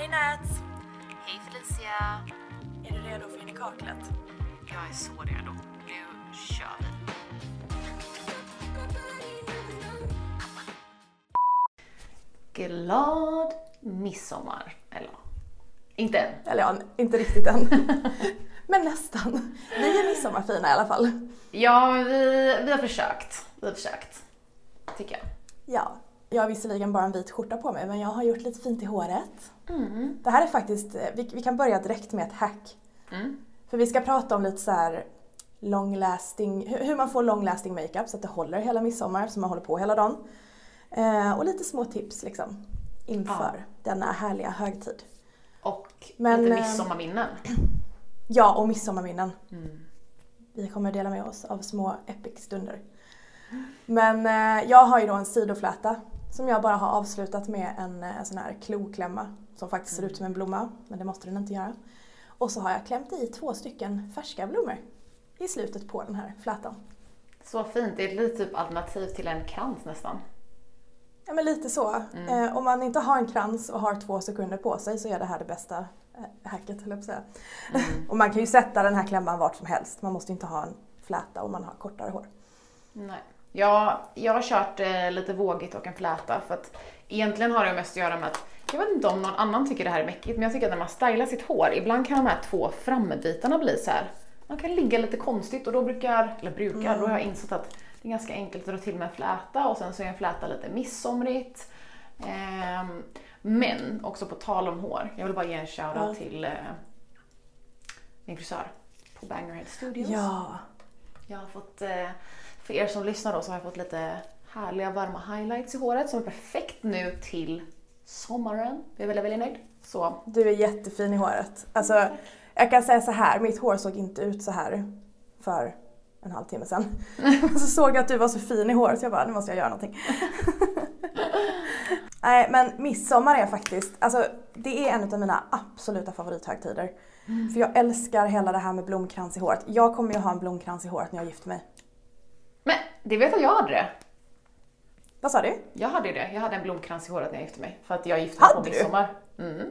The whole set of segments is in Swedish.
Hej Nats! Hej Felicia! Är du redo för in i kaklet? Jag är så redo. Nu kör vi! Glad midsommar! Eller, inte än. Eller ja, inte riktigt än. Men nästan. Vi är midsommarfina i alla fall. Ja, vi, vi har försökt. Vi har försökt. Tycker jag. Ja, jag har visserligen bara en vit skjorta på mig men jag har gjort lite fint i håret. Mm. Det här är faktiskt, eh, vi, vi kan börja direkt med ett hack. Mm. För vi ska prata om lite så här long lasting, hur hur man får long lasting makeup så att det håller hela midsommar, så man håller på hela dagen. Eh, och lite små tips liksom inför denna härliga högtid. Och Men, lite eh, midsommarminnen. Ja, och midsommarminnen. Mm. Vi kommer dela med oss av små epic stunder. Men eh, jag har ju då en sidofläta som jag bara har avslutat med en eh, sån här kloklämma som faktiskt ser ut som en blomma, men det måste den inte göra. Och så har jag klämt i två stycken färska blommor i slutet på den här flätan. Så fint. Det är ett litet typ alternativ till en krans nästan. Ja men lite så. Eh, om man inte har en krans och har två sekunder på sig så är det här det bästa eh, hacket höll jag på att säga. och man kan ju sätta den här klämman vart som helst. Man måste inte ha en fläta om man har kortare hår. Nej. Ja, jag har kört eh, lite vågigt och en fläta för att egentligen har det mest att göra med att jag vet inte om någon annan tycker det här är mäckigt men jag tycker att när man stylar sitt hår ibland kan de här två frambitarna bli så här. Man kan ligga lite konstigt och då brukar, eller brukar, då har jag insett att det är ganska enkelt att dra till med en fläta och sen så är en fläta lite midsomrigt. Ehm, men också på tal om hår, jag vill bara ge en shoutout Ja. till eh, min frisör på Bangerhead Studios. Ja. Jag har fått, eh, för er som lyssnar då, så har jag fått lite härliga varma highlights i håret som är perfekt nu till sommaren. Jag är väldigt, väldigt nöjd. Så Du är jättefin i håret. Alltså, jag kan säga så här, mitt hår såg inte ut så här för en halvtimme sedan. Så såg jag att du var så fin i håret så jag bara, nu måste jag göra någonting. Nej men midsommar är faktiskt, alltså det är en av mina absoluta favorithögtider. För jag älskar hela det här med blomkrans i håret. Jag kommer ju ha en blomkrans i håret när jag gifter mig. Men det vet jag, jag hade det. Vad sa du? Jag hade det. Jag hade en blomkrans i håret när jag gifte mig. För att jag gifte mig på Hade du? midsommar. Mm.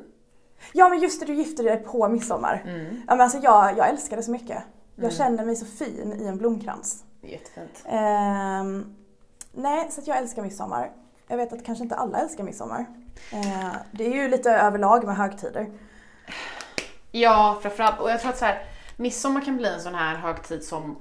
Ja men just det, du gifte dig på midsommar. Ja men alltså jag, jag älskar det så mycket. Jag känner mig så fin i en blomkrans. Jättefint. Ehm, nej, så att jag älskar midsommar. Jag vet att kanske inte alla älskar midsommar. Eh, det är ju lite överlag med högtider. Ja, framförallt. Och jag tror att så här, midsommar kan bli en sån här högtid som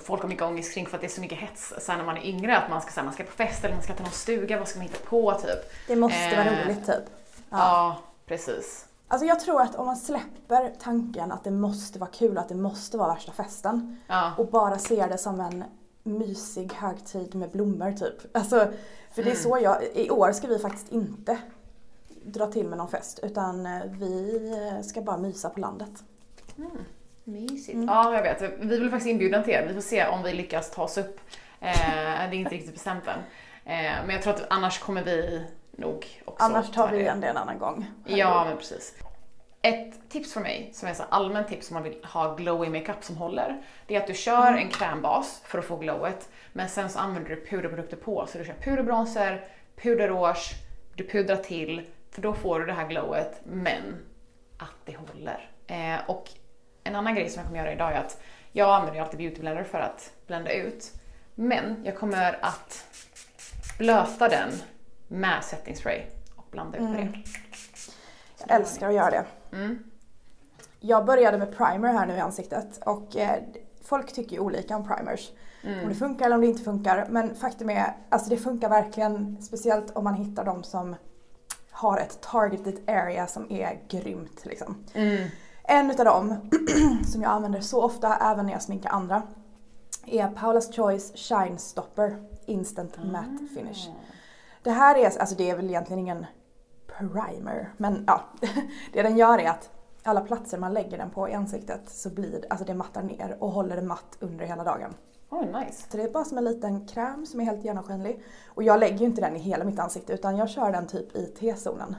folk har mycket ångest kring för att det är så mycket hets så här, när man är yngre. Att man ska, så här, man ska på fest eller man ska till någon stuga, vad ska man hitta på typ. Det måste vara Eh, roligt typ. Ja, precis. Alltså jag tror att om man släpper tanken att det måste vara kul, att det måste vara värsta festen Ja. och bara ser det som en mysig högtid med blommor typ. Alltså, för det är så jag, i år ska vi faktiskt inte dra till med någon fest utan eh, vi eh, ska bara mysa på landet. Mysigt. Ja, jag vet. Vi vill faktiskt inbjuda till er. Vi får se om vi lyckas ta oss upp. Eh, det är inte riktigt bestämt än. Eh, men jag tror att annars kommer vi nog också Annars tar ta vi igen det en annan gång. Ja, men precis. Ett tips för mig, som är så allmänt tips om man vill ha glowy makeup som håller, det är att du kör en krämbas för att få glowet, men sen så använder du puderprodukter på. Så du kör puderbronzer, puderrouge, du pudrar till, för då får du det här glowet, men att det håller. Eh, och en annan grej som jag kommer göra idag är att jag använder ju alltid beauty blender för att blenda ut, men jag kommer att blöta den med setting spray och blanda ut med det. Jag älskar att göra det. Mm. Jag började med primer här nu i ansiktet och eh, folk tycker ju olika om primers. Mm. Om det funkar eller om det inte funkar. Men faktum är, alltså det funkar verkligen. Speciellt om man hittar de som har ett targeted area som är grymt liksom. Mm. En utav dem som jag använder så ofta även när jag sminkar andra är Paula's Choice Shine Stopper Instant Matte Finish. Det här är, alltså det är väl egentligen ingen primer, men ja. Det den gör är att alla platser man lägger den på i ansiktet så blir alltså det mattar ner och håller det matt under hela dagen. Oj, nice. Så det är bara som en liten kräm som är helt genomskinlig. Och jag lägger ju inte den i hela mitt ansikte utan jag kör den typ i T-zonen.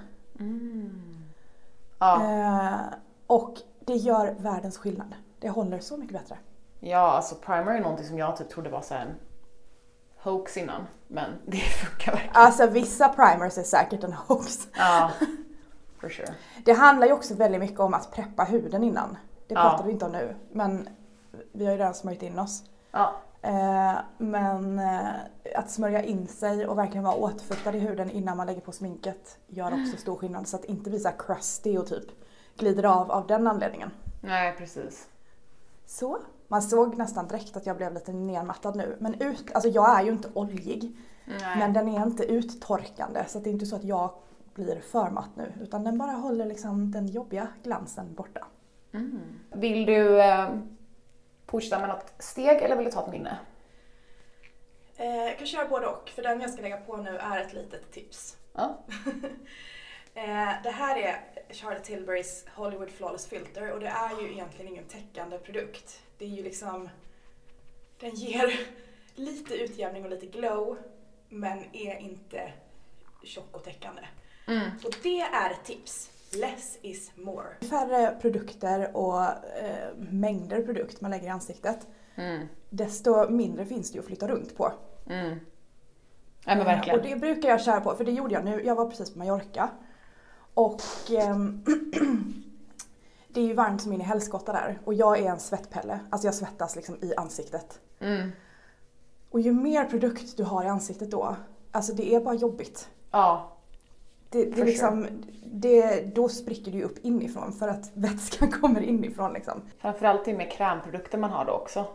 Ja, Eh, och det gör världens skillnad. Det håller så mycket bättre. ja, alltså primer är någonting som jag typ trodde var så en hoax innan, men det funkar verkligen. Alltså vissa primers är säkert en hoax. Ja, For sure. Det handlar ju också väldigt mycket om att preppa huden innan. Det Ja. pratade vi inte om nu, men vi har ju redan smörjt in oss. Ja. Eh, men eh, att smörja in sig och verkligen vara återfuktad i huden innan man lägger på sminket gör också stor skillnad. Så att inte bli så crusty och typ glider av av den anledningen. Nej, precis. Så, man såg nästan direkt att jag blev lite nermattad nu. Men ut, alltså jag är ju inte oljig. Nej. Men den är inte uttorkande så det är inte så att jag blir för matt nu. Utan den bara håller liksom den jobbiga glansen borta. Mm. Vill du eh, fortsätta med något steg eller vill du ta ett minne? Eh, jag kan köra både och, för den jag ska lägga på nu är ett litet tips. Ja. Eh, det här är Charlotte Tilburys Hollywood Flawless Filter och det är ju egentligen ingen täckande produkt. Det är ju liksom, den ger lite utjämning och lite glow men är inte tjock och täckande. Mm. Och det är ett tips. Less is more. Färre produkter och eh, mängder produkt man lägger i ansiktet Mm. desto mindre finns det ju att flytta runt på. Mm. Nej men Eh, verkligen. Och det brukar jag köra på, för det gjorde jag nu. Jag var precis på Mallorca. Och ehm, det är ju varmt som in i helskotta där. Och jag är en svettpelle. Alltså jag svettas liksom i ansiktet. Mm. Och ju mer produkt du har i ansiktet då, alltså det är bara jobbigt. Ja. Det, det liksom, det, då spricker du ju upp inifrån för att vätskan kommer inifrån liksom. Framförallt det är med krämprodukter man har då också.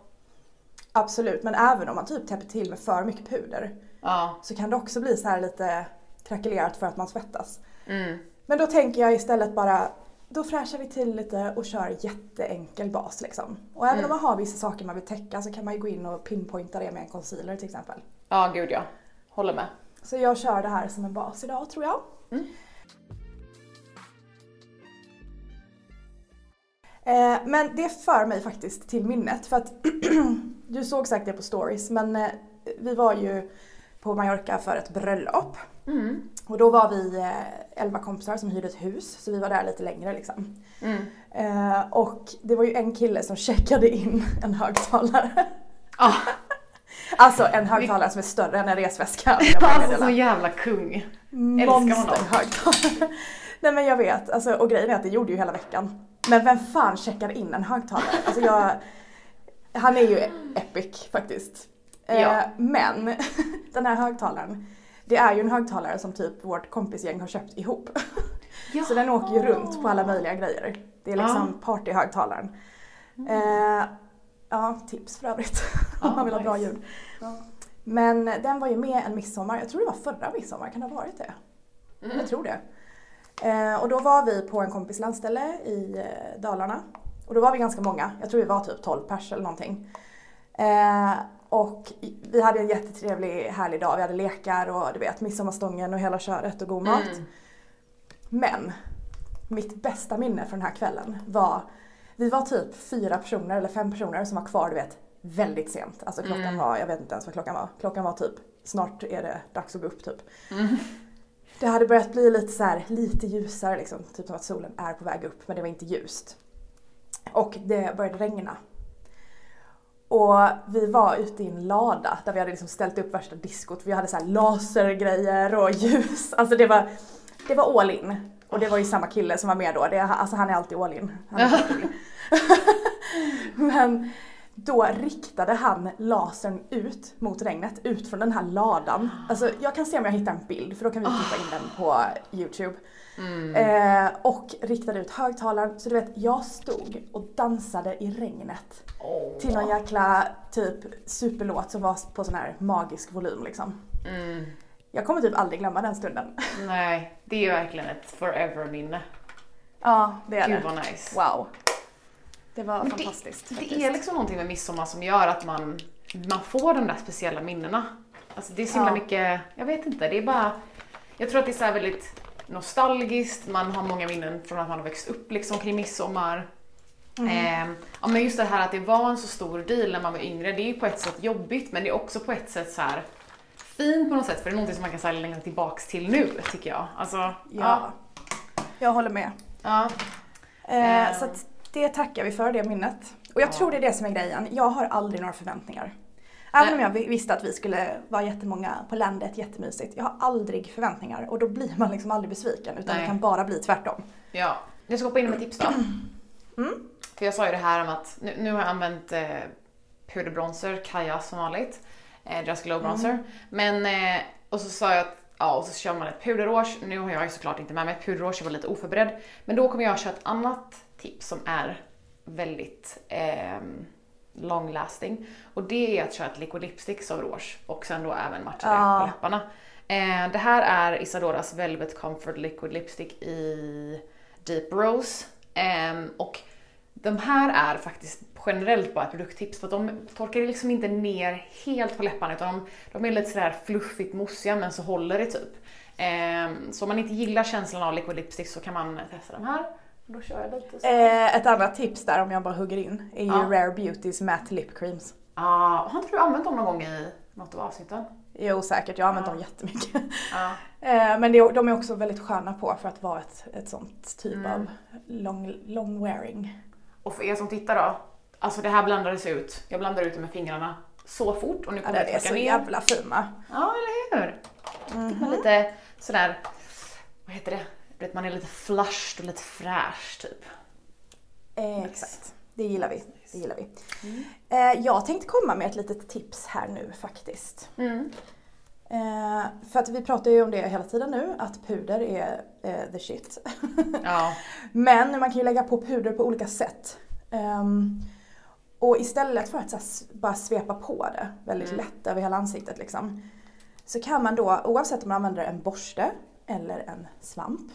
Absolut, men även om man typ täpper till med för mycket puder Ja. så kan det också bli så här lite krackelerat för att man svettas. Mm. Men då tänker jag istället bara, då fräschar vi till lite och kör jätteenkel bas liksom. Och även Mm. om man har vissa saker man vill täcka så kan man ju gå in och pinpointa det med en concealer till exempel. Ja, gud ja. Håller med. Så jag kör det här som en bas idag tror jag. Mm. Eh, men det för mig faktiskt till minnet för att du såg säkert det på stories men eh, vi var ju på Mallorca för ett bröllop. Mm. Och då var vi eh, elva kompisar som hyrde ett hus så vi var där lite längre liksom. Mm. Eh, och det var ju en kille som checkade in en högtalare. Ah, Alltså en högtalare som är större än en resväska. alltså så jävla kung. Monsterhögtalare. Nej men jag vet, alltså, och grejen är att det gjorde ju hela veckan. Men vem fan checkar in en högtalare? Alltså jag, han är ju epic faktiskt. Eh, Ja. Men den här högtalaren, det är ju en högtalare som typ vårt kompisgäng har köpt ihop. Så den åker ju runt på alla möjliga grejer. Det är liksom partyhögtalaren. Eh, ja, tips för övrigt. om Ja, man vill ha bra ljud. Men den var ju med en midsommar, jag tror det var förra midsommar, kan det ha varit det? Mm. Jag tror det. Eh, och då var vi på en kompis landställe i eh, Dalarna. Och då var vi ganska många, jag tror vi var typ 12 pers eller någonting. Eh, och vi hade en jättetrevlig härlig dag, vi hade lekar och du vet midsommarstången och hela köret och god mat. Mm. Men mitt bästa minne från den här kvällen var, vi var typ fyra personer eller fem personer som var kvar du vet väldigt sent. Alltså klockan Mm. var, jag vet inte ens vad klockan var. Klockan var typ, snart är det dags att gå upp typ. Mm. Det hade börjat bli lite så här, lite ljusare liksom, typ som att solen är på väg upp men det var inte ljust. Och det började regna. Och vi var ute i en lada där vi hade liksom ställt upp värsta diskot. Vi hade så lasergrejer och ljus. Alltså det var, det var all in. Och det var ju samma kille som var med då. Det, alltså han är alltid all in. Alltid. Men då riktade han lasern ut mot regnet, ut från den här ladan. Alltså jag kan se om jag hittar en bild för då kan vi klippa in den på Youtube. Mm. Eh, och riktade ut högtalaren. Så du vet, jag stod och dansade i regnet. Åh. Till någon jäkla typ superlåt som var på sån här magisk volym liksom. Mm. Jag kommer typ aldrig glömma den stunden. Nej, det är ju verkligen ett forever-minne. Ja, det är Gud det. vad nice. Wow. Det var Men fantastiskt det, det är liksom någonting med midsommar som gör att man, man får de där speciella minnena. Alltså det är så himla Ja. mycket, jag vet inte, det är bara, jag tror att det är så väldigt nostalgiskt, man har många minnen från att man har växt upp liksom kring midsommar. Ehm, ja, men just det här att det var en så stor deal när man var yngre, det är ju på ett sätt jobbigt men det är också på ett sätt så här fint på något sätt för det är någonting som man kan så längta tillbaks till nu tycker jag. Alltså, ja. Ja. Jag håller med. ja. Eh, Eh. Så att det tackar vi för, det minnet. Och jag Ja. tror det är det som är grejen. Jag har aldrig några förväntningar. Även om jag vi- visste att vi skulle vara jättemånga på landet, jättemysigt. Jag har aldrig förväntningar och då blir man liksom aldrig besviken utan Nej. det kan bara bli tvärtom. Ja, jag ska hoppa in med tips då. Mm. För jag sa ju det här om att nu, nu har jag använt eh, puderbronzer, Kaja som vanligt. Eh, deras glow bronzer. Men, eh, och så sa jag att Ja, och så kör man ett puderrouge. Nu har jag ju såklart inte med mig ett puderrouge, jag var lite oförberedd. Men då kommer jag köra ett annat tips som är väldigt ehm, long lasting. Och det är att köra ett liquid lipstick som rouge och sen då även matcha det Ja. på läpparna. Eh, det här är Isadoras Velvet Comfort Liquid Lipstick i Deep Rose. Ehm, och de här är faktiskt generellt bara ett produkttips för att de torkar liksom inte ner helt på läpparna utan de, de är lite sådär fluffigt mossiga men så håller det typ. Ehm, så om man inte gillar känslan av liquid lipstick så kan man testa de här. Då kör jag lite så. Eh, ett annat tips där om jag bara hugger in är ju Ja. Rare Beautys Matte Lip Creams. Ah, har inte du använt dem någon gång i något av avsnitten? Jo säkert, jag har använt Ja. dem jättemycket. Ja. Eh, men det, de är också väldigt sköna på för att vara ett, ett sånt typ Mm. av long, long wearing. Och för er som tittar då, alltså det här blandades ut. Jag blandar ut det med fingrarna så fort och nu Ja, kommer den jag är så ner. jävla fina. Ja, eller hur? Mhm. Men lite sådär, vad heter det? Vet, man är lite flushed och lite fräsch typ. Exakt, det gillar vi. Det gillar vi. Mm. Eh, jag tänkte komma med ett litet tips här nu faktiskt. Mm. Eh, för att vi pratar ju om det hela tiden nu, att puder är eh, the shit. Ja. Men man kan ju lägga på puder på olika sätt. Ehm, och istället för att bara svepa på det väldigt Mm. lätt över hela ansiktet liksom. Så kan man då, oavsett om man använder en borste eller en svamp,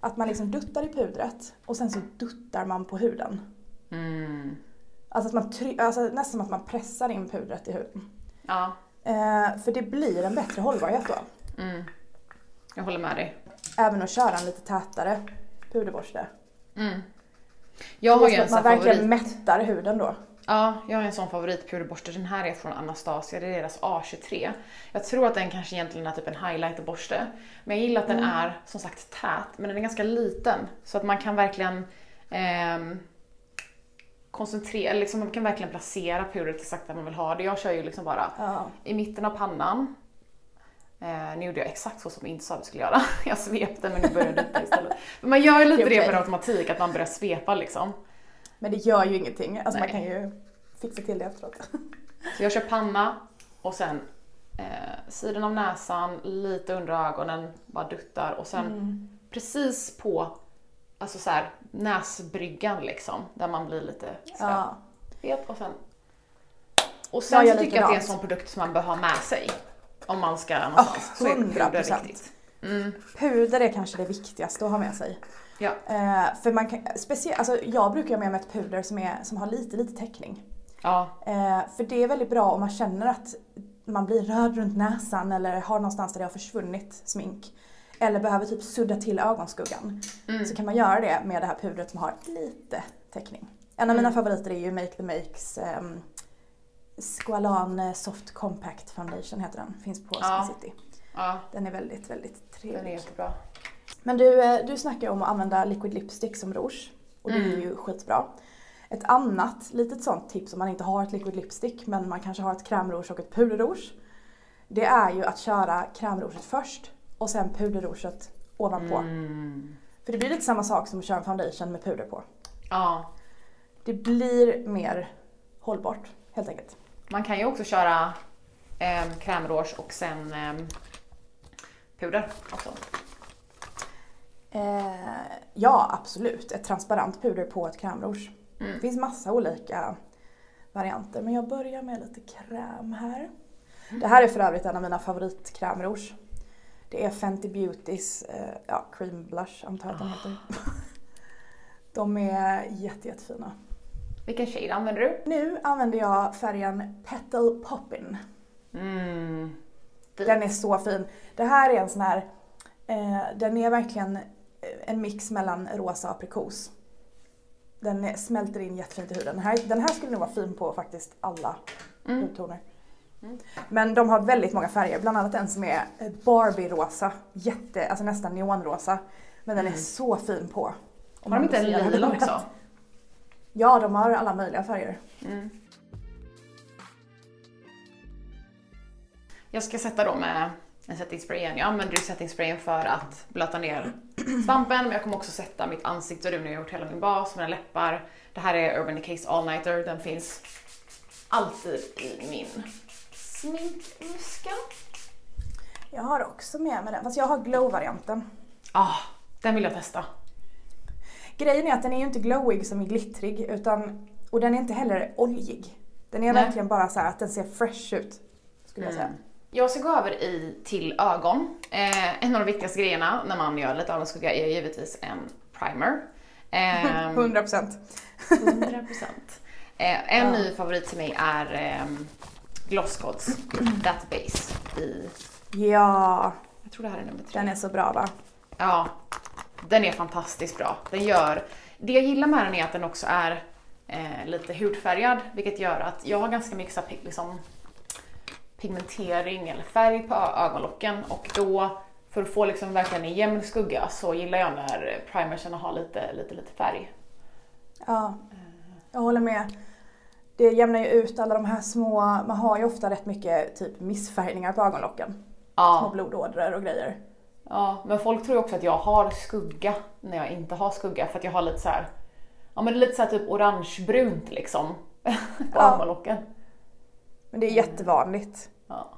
att man liksom duttar i pudret och sen så duttar man på huden. Mm. Alltså, att man try- alltså nästan som att man pressar in pudret i huden. Ja. Eh, för det blir en bättre hållbarhet då. Mm. Jag håller med dig. Även att köra en lite tätare puderborste. Mm. Jag har ju en sån man favorit. verkligen mättar huden då. Ja, jag har en sån favoritpuderborste. Den här är från Anastasia, det är deras A23. Jag tror att den kanske egentligen är typ en highlighterborste. Men jag gillar att den är som sagt tät, men den är ganska liten. Så att man kan verkligen ehm, koncentrera, liksom man kan verkligen placera pudret exakt där man vill ha det. Jag kör ju liksom bara Ja. i mitten av pannan. Eh, nu gjorde jag exakt så som jag inte sa att jag skulle göra. Jag svepte men nu började jag istället. Men man gör ju lite Det är det per automatik, att man börjar svepa liksom. Men det gör ju ingenting. Alltså man kan ju fixa till det efteråt. Så jag kör panna och sen eh, sidan av näsan, lite under ögonen, bara duttar och sen Mm. precis på alltså så här, näsbryggan liksom, där man blir lite sådär Ja. fet och sen och sen jag så tycker jag att det är en sån produkt som man bör ha med sig om man ska någonstans. så är puder 100%. viktigt. Mm. Puder är kanske det viktigaste att ha med sig. Ja. Eh, för man kan, speciellt, alltså jag brukar ha med mig ett puder som, är, som har lite, lite täckning. Ja. Eh, för det är väldigt bra om man känner att man blir röd runt näsan eller har någonstans där det har försvunnit smink. Eller behöver typ sudda till ögonskuggan. Mm. Så kan man göra det med det här pudret som har lite täckning. En av mina favoriter är ju Make the Makes um, Squalan Soft Compact Foundation heter den. Finns på Ja. Skin City. ja, Den är väldigt, väldigt trevlig. den är jättebra. Men du, eh, du snackar om att använda liquid lipstick som rouge. Och det är Mm. ju skitbra. Ett annat litet sånt tips om man inte har ett liquid lipstick men man kanske har ett krämrouge och ett puderrouge. Det är ju att köra krämrouget först och sen puderrouget ovanpå. Mm. För det blir lite samma sak som att köra en foundation med puder på. Ja. Det blir mer hållbart helt enkelt. Man kan ju också köra eh, krämrouge och sen eh, puder också. Eh, ja, absolut. Ett transparent puder på ett krämrouge. Mm. Det finns massa olika varianter men jag börjar med lite kräm här. Det här är för övrigt en av mina favoritkrämrouge. Det är Fenty Beautys eh, ja, cream blush antar jag att den heter. De är jätte, jättefina. Vilken shade använder du? Nu använder jag färgen Petal Poppin. Mm. Den är så fin. Det här är en sån här, eh, den är verkligen en mix mellan rosa och aprikos. Den smälter in jättefint i huden. Den här, den här skulle nog vara fin på faktiskt alla Mm. hudtoner. Mm. Men de har väldigt många färger, bland annat en som är Barbie-rosa. Jätte, alltså nästan neonrosa. Men den är Mm. så fin på. Om Har de inte en lila också? Ja, de har alla möjliga färger. Mm. Jag ska sätta då med en setting spray igen. Jag använder ju setting sprayen för att blöta ner svampen men jag kommer också sätta mitt ansikte nu när jag har gjort hela min bas, mina läppar. Det här är Urban Decays All Nighter. Den finns alltid i min sminkväska. Jag har också med mig den, fast jag har glow-varianten. Ah, den vill jag testa. Grejen är att den är ju inte glowig som är glittrig utan, och den är inte heller oljig. Den är Nej. verkligen bara så här att den ser fresh ut. Skulle jag säga. Jag ska gå över i, till ögon. Eh, en av de viktigaste grejerna när man gör lite ögonskugga är givetvis en primer. Eh, 100 procent. 100%. Eh, en ny favorit till mig är eh, Glosscods That Base i, Ja, jag tror det här är nummer tre. den är så bra va? Ja, den är fantastiskt bra. Den gör, det jag gillar med den är att den också är eh, lite hudfärgad, vilket gör att jag har ganska mycket så liksom, pigmentering eller färg på ögonlocken och då för att få liksom verkligen en jämn skugga så gillar jag när primersen har lite, lite, lite färg. Ja, jag håller med. Det jämnar ju ut alla de här små, man har ju ofta rätt mycket typ missfärgningar på ögonlocken. Små Ja, blodådror och grejer. ja, men folk tror ju också att jag har skugga när jag inte har skugga för att jag har lite så här, ja men lite så här typ orangebrunt liksom på Ja. ögonlocken. Men det är jättevanligt. Ja,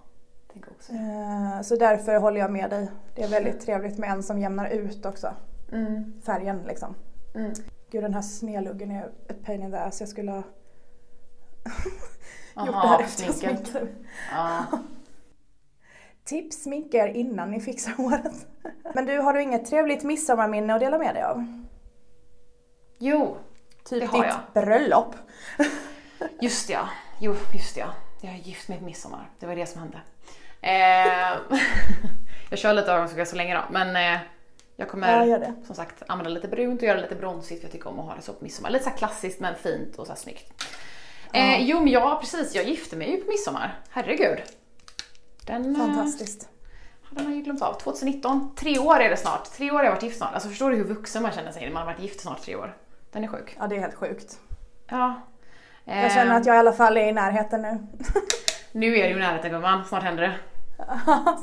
tänker också. Eh, Så därför håller jag med dig. Det är väldigt trevligt med en som jämnar ut också. Mm. Färgen liksom. Mm. Gud den här snedluggen är ett pain in the ass. Jag skulle ha gjort det Aha, här efter sminket. Ja. Tips sminka er innan ni fixar håret. Men du, har du inget trevligt midsommarminne att dela med dig av? Jo, Typ Det har ditt jag. bröllop? just ja. Jo, just ja. Jag är gift med ett midsommar. Det var det som hände. Eh, jag kör lite ögonskugga så länge då, men eh, jag kommer Ja, som sagt använda lite brunt och göra lite bronsigt för jag tycker om att ha det så på midsommar. Lite så klassiskt men fint och så här snyggt. Eh, jo, men ja precis. Jag gifte mig ju på midsommar. Herregud. Den, eh, Fantastiskt. Har jag ju glömt av. 2019. Tre år är det snart. Tre år har jag varit gift snart. Alltså förstår du hur vuxen man känner sig när man har varit gift snart tre år? Den är sjuk. Ja, det är helt sjukt. Ja. Jag känner att jag i alla fall är i närheten nu. Nu är det ju närheten gumman, snart händer det.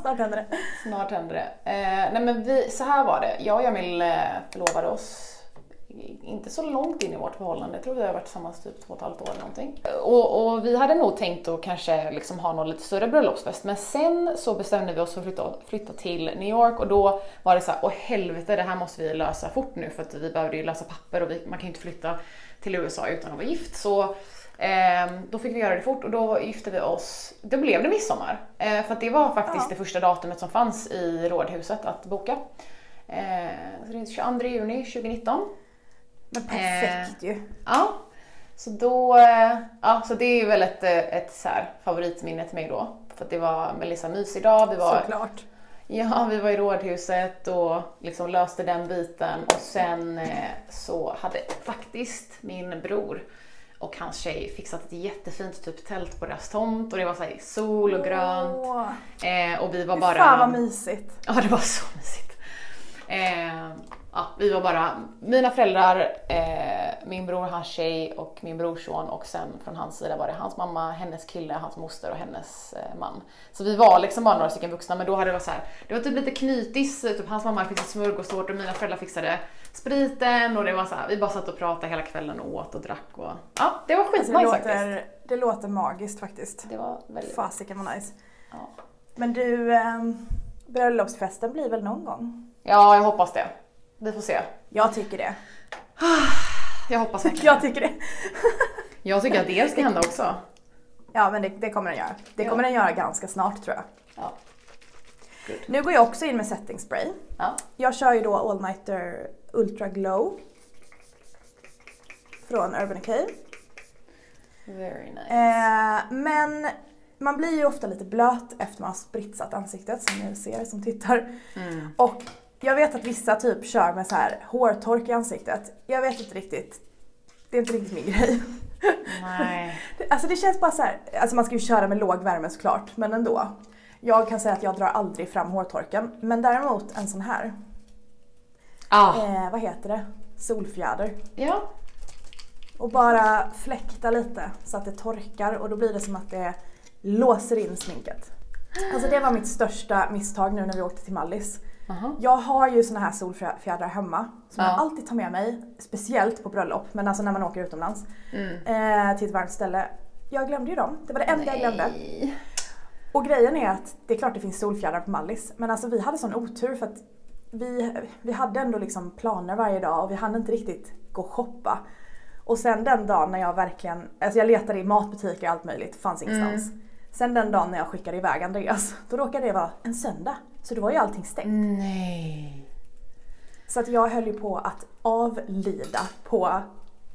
Snart händer det. Snart händer det. Eh, nej men vi, så här var det. Jag och Emil eh, förlovade oss i- inte så långt in i vårt förhållande. Jag tror vi har varit tillsammans typ två och ett halvt år eller någonting. Och, och vi hade nog tänkt att kanske liksom ha någon lite större bröllopsfest. Men sen så bestämde vi oss för att flytta, flytta till New York och då var det så här, åh helvete det här måste vi lösa fort nu för att vi behövde ju lösa papper och vi, man kan ju inte flytta till USA utan att vara gift. Så då fick vi göra det fort och då gifte vi oss. Då blev det midsommar. Eh, för det var faktiskt Ja. det första datumet som fanns i rådhuset att boka. Eh, så det är 22 juni 2019. Men perfekt ju. Ja. Så då, eh, ja så det är väl ett, eh, ett så här favoritminne till mig då. För att det var här mysig dag. Vi var, Såklart. Ja, vi var i rådhuset och liksom löste den biten och sen eh, så hade faktiskt min bror och hans tjej fixat ett jättefint typ tält på deras tomt och det var så här sol och grönt Åh, eh, och vi var bara... Fan vad mysigt. Ja, det var så mysigt. Eh, ja, vi var bara mina föräldrar, eh, min bror, hans tjej och min brorson och sen från hans sida var det hans mamma, hennes kille, hans moster och hennes eh, man. Så vi var liksom bara några stycken vuxna men då hade det varit så här, det var typ lite knytis, typ hans mamma fixade smörgåstårta och mina föräldrar fixade spriten och det var så här, vi bara satt och pratade hela kvällen och åt och drack och ja, det var skitnice det, faktiskt. låter, det låter magiskt faktiskt. Det var väldigt Fasiken vad nice. ja. Men du, ähm, bröllopsfesten blir väl någon gång? ja, jag hoppas det. Vi får se. Jag tycker det. Jag hoppas verkligen Jag tycker det. Jag tycker att det ska hända också. Ja men det, det kommer den göra. Det Ja. kommer den göra ganska snart tror jag. Ja. Nu går jag också in med setting spray. Ja. Jag kör ju då All Nighter Ultra Glow. Från Urban Decay. Very nice. Eh, men man blir ju ofta lite blöt efter man har spritsat ansiktet som ni ser som tittar. Mm. Och jag vet att vissa typ kör med så här hårtork i ansiktet. Jag vet inte riktigt. Det är inte riktigt min grej. Nej. Alltså det känns bara så här, alltså man ska ju köra med låg värme såklart, men ändå. Jag kan säga att jag drar aldrig fram hårtorken, men däremot en sån här. Ah. Eh, vad heter det? Solfjäder. Ja. Och bara fläkta lite så att det torkar och då blir det som att det låser in sminket. Alltså det var mitt största misstag nu när vi åkte till Mallis. Aha. Jag har ju såna här solfjädrar hemma som Ja. jag alltid tar med mig. Speciellt på bröllop, men alltså när man åker utomlands. Mm. Eh, till ett varmt ställe. Jag glömde ju dem. Det var det enda jag glömde. Nej. Och grejen är att det är klart det finns solfjädrar på Mallis. Men alltså vi hade sån otur för att vi, vi hade ändå liksom planer varje dag och vi hann inte riktigt gå och shoppa. Och sen den dagen när jag verkligen, alltså jag letade i matbutiker och allt möjligt, fanns ingenstans. Sen den dagen när jag skickade iväg Andreas, då råkade det vara en söndag. Så då var ju allting stängt. Nej. Så att jag höll ju på att avlida på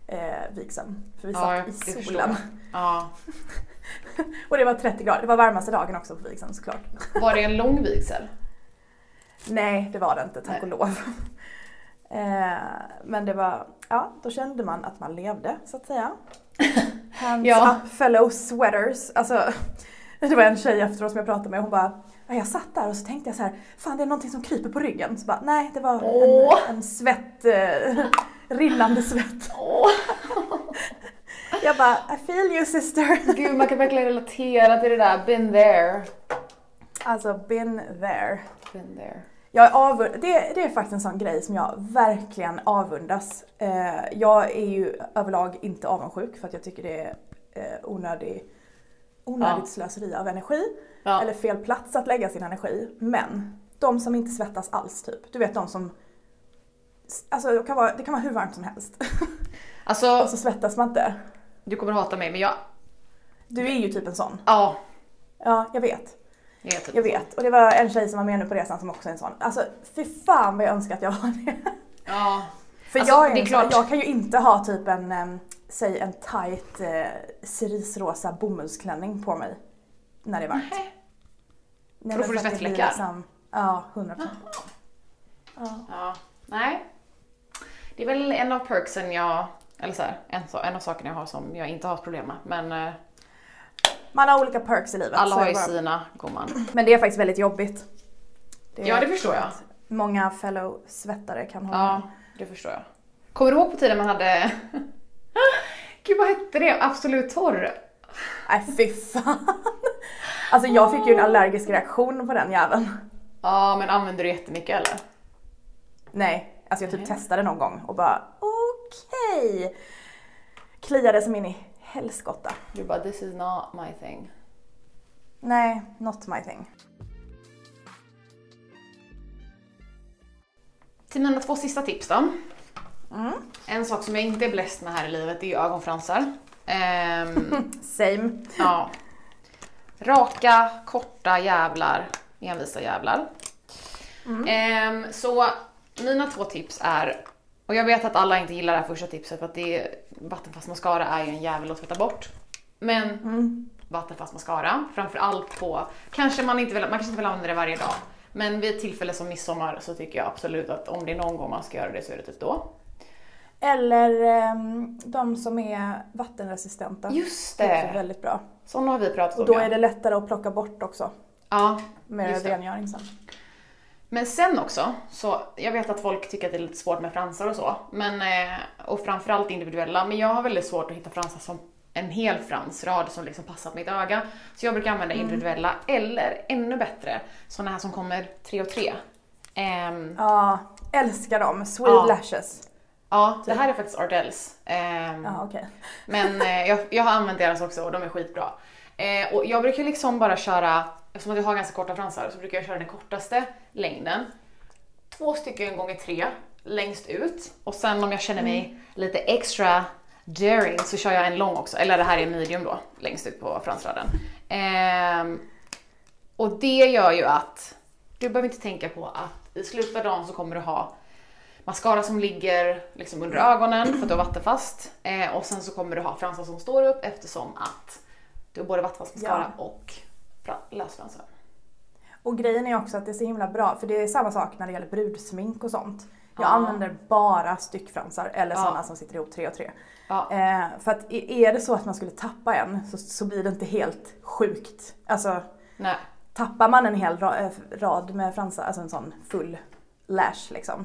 eh, vigseln. För vi Ja, satt i solen. Ja. Och det var 30 grader, det var varmaste dagen också på vigseln såklart. Var det en lång vigsel? Nej, det var det inte, tack Nej. och lov. Eh, men det var, ja, då kände man att man levde så att säga. Hands Ja. up fellow sweaters. Alltså, det var en tjej efteråt som jag pratade med hon bara "Ja, jag satt där och så tänkte jag så här, fan det är någonting som kryper på ryggen. Så bara, nej det var Åh. en, en svett, eh, rinnande svett. Åh, Jag bara, I feel you sister. gud man kan verkligen relatera till det där. Been there. Alltså been there. Been there. Jag är avund- det, det är faktiskt en sån grej som jag verkligen avundas. Eh, jag är ju överlag inte avundsjuk för att jag tycker det är eh, onödig, onödigt Ja. slöseri av energi. Ja. Eller fel plats att lägga sin energi. Men de som inte svettas alls typ. Du vet de som Alltså det kan vara, det kan vara hur varmt som helst. Alltså, Och så svettas man inte. du kommer hata mig men jag... Du är ju typ en sån. Ja. Ja, jag vet. Jag vet. Jag vet. Och det var en tjej som var med nu på resan som också är en sån. Alltså fy fan vad jag önskar att jag var det. Ja. För Alltså, jag, är det är klart. jag kan ju inte ha typ en, säg en tight eh, cerisrosa bomullsklänning på mig när det är varmt. Nej. Då får du svettfläckar. Liksom, ja, 100 procent. Ja. Ja. Nej. Det är väl en av perksen jag... Eller så här, en, en av sakerna jag har som jag inte har problem med. Men eh, Man har olika perks i livet. alla har ju bara. sina, gumman. Men det är faktiskt väldigt jobbigt. Det Ja, det förstår jag. Många fellow svettare kan hålla Ja, det förstår jag. Kommer du ihåg på tiden man hade... Gud vad hette det? Absolut torr? Nej fy fan. Alltså jag fick ju en allergisk reaktion på den jäveln. Ja, men använder du jättemycket eller? Nej, alltså jag typ Nej. testade någon gång och bara okej. Kliade som in i helskotta. Du bara this is not my thing. Nej, not my thing. Till mina två sista tips då. Mm. En sak som jag inte är bläst med här i livet är ögonfransar. Ehm, Same. ja. Raka, korta jävlar, envisa jävlar. Ehm, så mina två tips är, och jag vet att alla inte gillar det här första tipset för att det är, vattenfast mascara är ju en jävel att tvätta bort. Men Mm. vattenfast mascara, framförallt på, kanske man inte vill, man kanske inte vill använda det varje dag. Men vid ett tillfälle som midsommar så tycker jag absolut att om det är någon gång man ska göra det så är det typ då. Eller ehm, de som är vattenresistenta. Just Det är också det! väldigt bra. Sådana har vi pratat Och om då ja. är det lättare att plocka bort också. Ja, Med rengöring sen. Men sen också, så jag vet att folk tycker att det är lite svårt med fransar och så, men, eh, och framförallt individuella, men jag har väldigt svårt att hitta fransar som en hel fransrad som liksom passar på mitt öga. Så jag brukar använda individuella, eller ännu bättre, såna här som kommer tre och tre. Ehm, Ja, älskar dem. Sweet Ja. lashes. Ja, det här är faktiskt Ardells. Ehm, Ja, okej. Men eh, jag, jag har använt deras också och de är skitbra. Eh, och jag brukar liksom bara köra, eftersom jag har ganska korta fransar, så brukar jag köra den kortaste längden. Två stycken gånger tre längst ut. Och sen om jag känner mig lite extra daring så kör jag en lång också. Eller det här är medium då, längst ut på fransraden. Ehm, och det gör ju att du behöver inte tänka på att i slutet av dagen så kommer du ha mascara som ligger liksom under ögonen för att du har vattenfast. Eh, och sen så kommer du ha fransar som står upp eftersom att du har både vattenfast mascara och fra- lösfransar. Och grejen är också att det är så himla bra, för det är samma sak när det gäller brudsmink och sånt. Jag Ja. använder bara styckfransar eller Ja. sådana som sitter ihop tre och tre. Ja. Eh, för att är det så att man skulle tappa en så, så blir det inte helt sjukt. Alltså Nej. tappar man en hel ra- eh, rad med fransar, alltså en sån full lash liksom.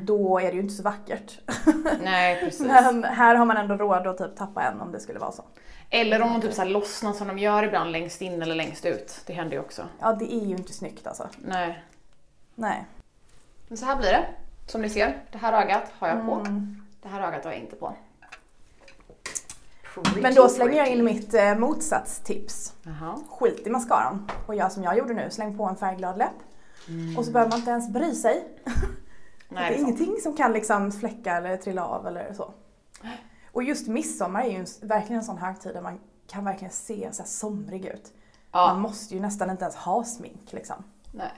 Då är det ju inte så vackert. Nej precis. Men här har man ändå råd att typ tappa en om det skulle vara så. Eller om de typ så här lossnar som de gör ibland längst in eller längst ut. Det händer ju också. Ja, det är ju inte snyggt alltså. Nej. Nej. Men så här blir det. Som ni ser, det här ögat har jag på. Mm. Det här ögat har jag inte på. Men då slänger jag in mitt eh, motsatstips. Jaha. Skit i mascaran och gör som jag gjorde nu, släng på en färgglad läpp. Och så behöver man inte ens bry sig. Nej, det är ingenting som kan liksom fläcka eller trilla av eller så. Och just midsommar är ju en, verkligen en sån högtid där man kan verkligen se så somrig ut. Man Ja. måste ju nästan inte ens ha smink liksom. Nej.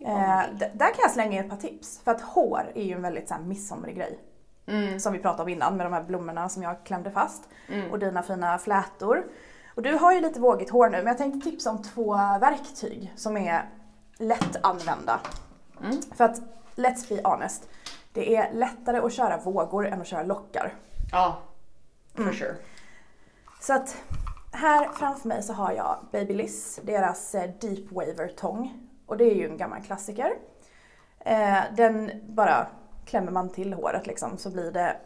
Eh, man där kan jag slänga in ett par tips. För att hår är ju en väldigt så här, midsomrig grej. Mm. Som vi pratade om innan med de här blommorna som jag klämde fast. Mm. Och dina fina flätor. Och du har ju lite vågigt hår nu men jag tänkte tipsa om två verktyg som är lättanvända. Mm. För att, let's be honest, det är lättare att köra vågor än att köra lockar. Ja. For Mm. sure. Så att här framför mig så har jag Babyliss, deras eh, Deep Waver tång. Och det är ju en gammal klassiker. Eh, den bara klämmer man till håret liksom så blir det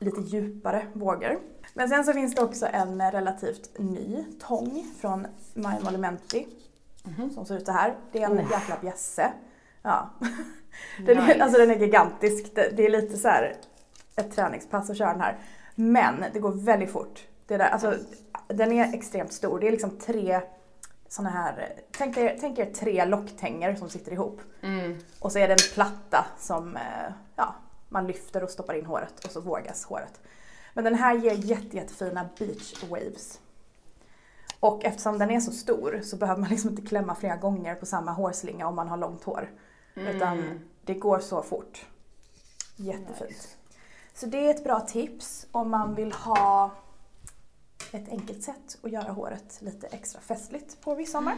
lite djupare vågor. Men sen så finns det också en relativt ny tång från My Molimenti. Som ser ut så här. Det är en jäkla bjässe. Ja. Den, är, Nice. alltså den är gigantisk. Det, det är lite så här ett träningspass att köra den här. Men det går väldigt fort. Det där, alltså, den är extremt stor. Det är liksom tre såna här, tänk er, tänk er tre locktänger som sitter ihop. Mm. Och så är det en platta som eh, ja, man lyfter och stoppar in håret och så vågas håret. Men den här ger jätte, jättefina beach waves. Och eftersom den är så stor så behöver man liksom inte klämma flera gånger på samma hårslinga om man har långt hår. Utan det går så fort. Jättefint. Nice. Så det är ett bra tips om man vill ha ett enkelt sätt att göra håret lite extra festligt på midsommar.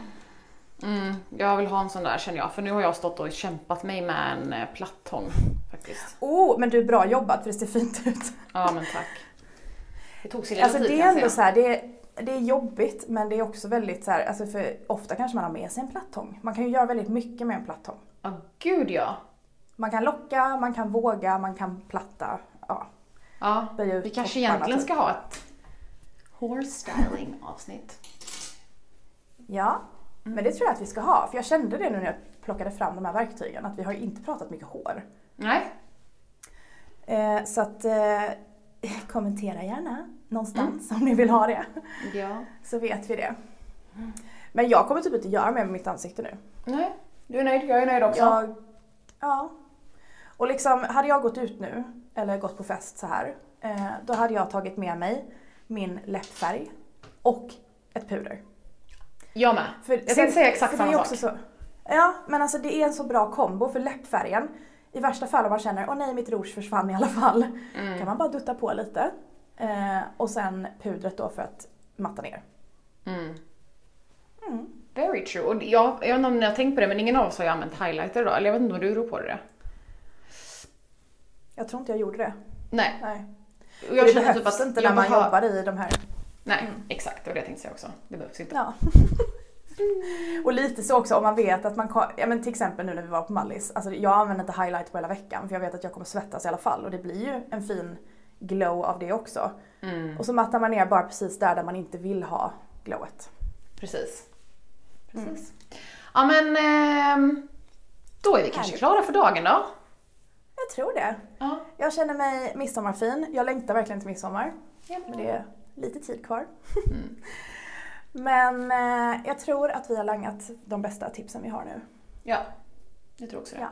Mm. Jag vill ha en sån där känner jag. För nu har jag stått och kämpat mig med en eh, plattång faktiskt. Oh, men du är bra jobbat för det ser fint ut. Ja men tack. Det tog sin lilla Alltså tid det är ändå så här, det är, det är jobbigt men det är också väldigt så här, alltså för ofta kanske man har med sig en plattång. Man kan ju göra väldigt mycket med en plattång. Ja gud ja. Man kan locka, man kan våga, man kan platta. Ja, Ja, vi kanske egentligen typ. ska ha ett hårstyling avsnitt. Ja, men det tror jag att vi ska ha. För jag kände det nu när jag plockade fram de här verktygen, att vi har inte pratat mycket hår. Nej, Eh, så att eh, kommentera gärna någonstans om ni vill ha det. ja. Så vet vi det. Men jag kommer typ inte göra mer med mitt ansikte nu. Nej, du är nöjd, jag är nöjd också. Jag, ja. Och liksom, hade jag gått ut nu, eller gått på fest så här, eh, då hade jag tagit med mig min läppfärg och ett puder. Jag med. För Jag tänkte säga exakt samma också sak. Så, ja, men alltså det är en så bra kombo för läppfärgen. I värsta fall om man känner, åh nej mitt rouge försvann i alla fall. Mm. kan man bara dutta på lite. Eh, och sen pudret då för att matta ner. Mm. Mm. Very true. Och jag, jag vet inte om ni har tänkt på det, men ingen av oss har ju använt highlighter idag. Eller jag vet inte om du ror på det. Jag tror inte jag gjorde det. Nej. Nej. Och jag det känner typ att inte när man behöver- jobbar i de här. Nej, exakt. Det var det jag tänkte säga också. Det behövs inte. Ja. och lite så också om man vet att man kan, ja men till exempel nu när vi var på Mallis, alltså jag använder inte highlight på hela veckan för jag vet att jag kommer svettas i alla fall och det blir ju en fin glow av det också. Mm. Och så mattar man ner bara precis där där man inte vill ha glowet. Precis. Mm. Precis. Ja men ehm, då är vi kanske klara för dagen då. Jag tror det. Ja. Jag känner mig midsommarfin. Jag längtar verkligen till midsommar. Ja, Men det är lite tid kvar. Mm. Men eh, jag tror att vi har langat de bästa tipsen vi har nu. ja, jag tror också det. Ja.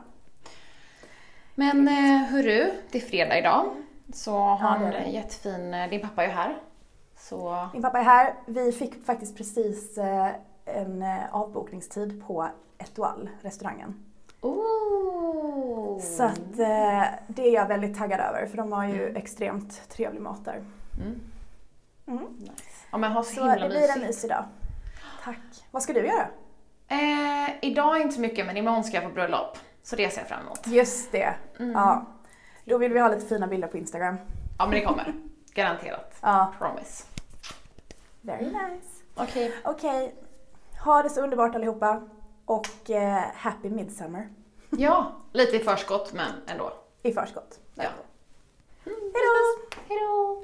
Men eh, hörru, det är fredag idag. Så ha det är en jättefin, eh, din pappa är ju här. Så Min pappa är här. Vi fick faktiskt precis eh, en eh, avbokningstid på Etoile, restaurangen. Oh. Så att eh, det är jag väldigt taggad över för de har ju extremt trevlig mat där. Mm. Mm. Nice. Ja men ha så, Så himla det blir en mysig dag. Tack. Vad ska du göra? Eh, idag inte så mycket men imorgon ska jag på bröllop. Så det ser jag fram emot. Just det. Mm. Ja. Då vill vi ha lite fina bilder på Instagram. Ja men det kommer. Garanterat. Ja, Promise. very nice. Okej. Okej, ha det så underbart allihopa och eh, happy midsummer. Ja, lite i förskott men ändå. I förskott. Ja. Hejdå! Hejdå!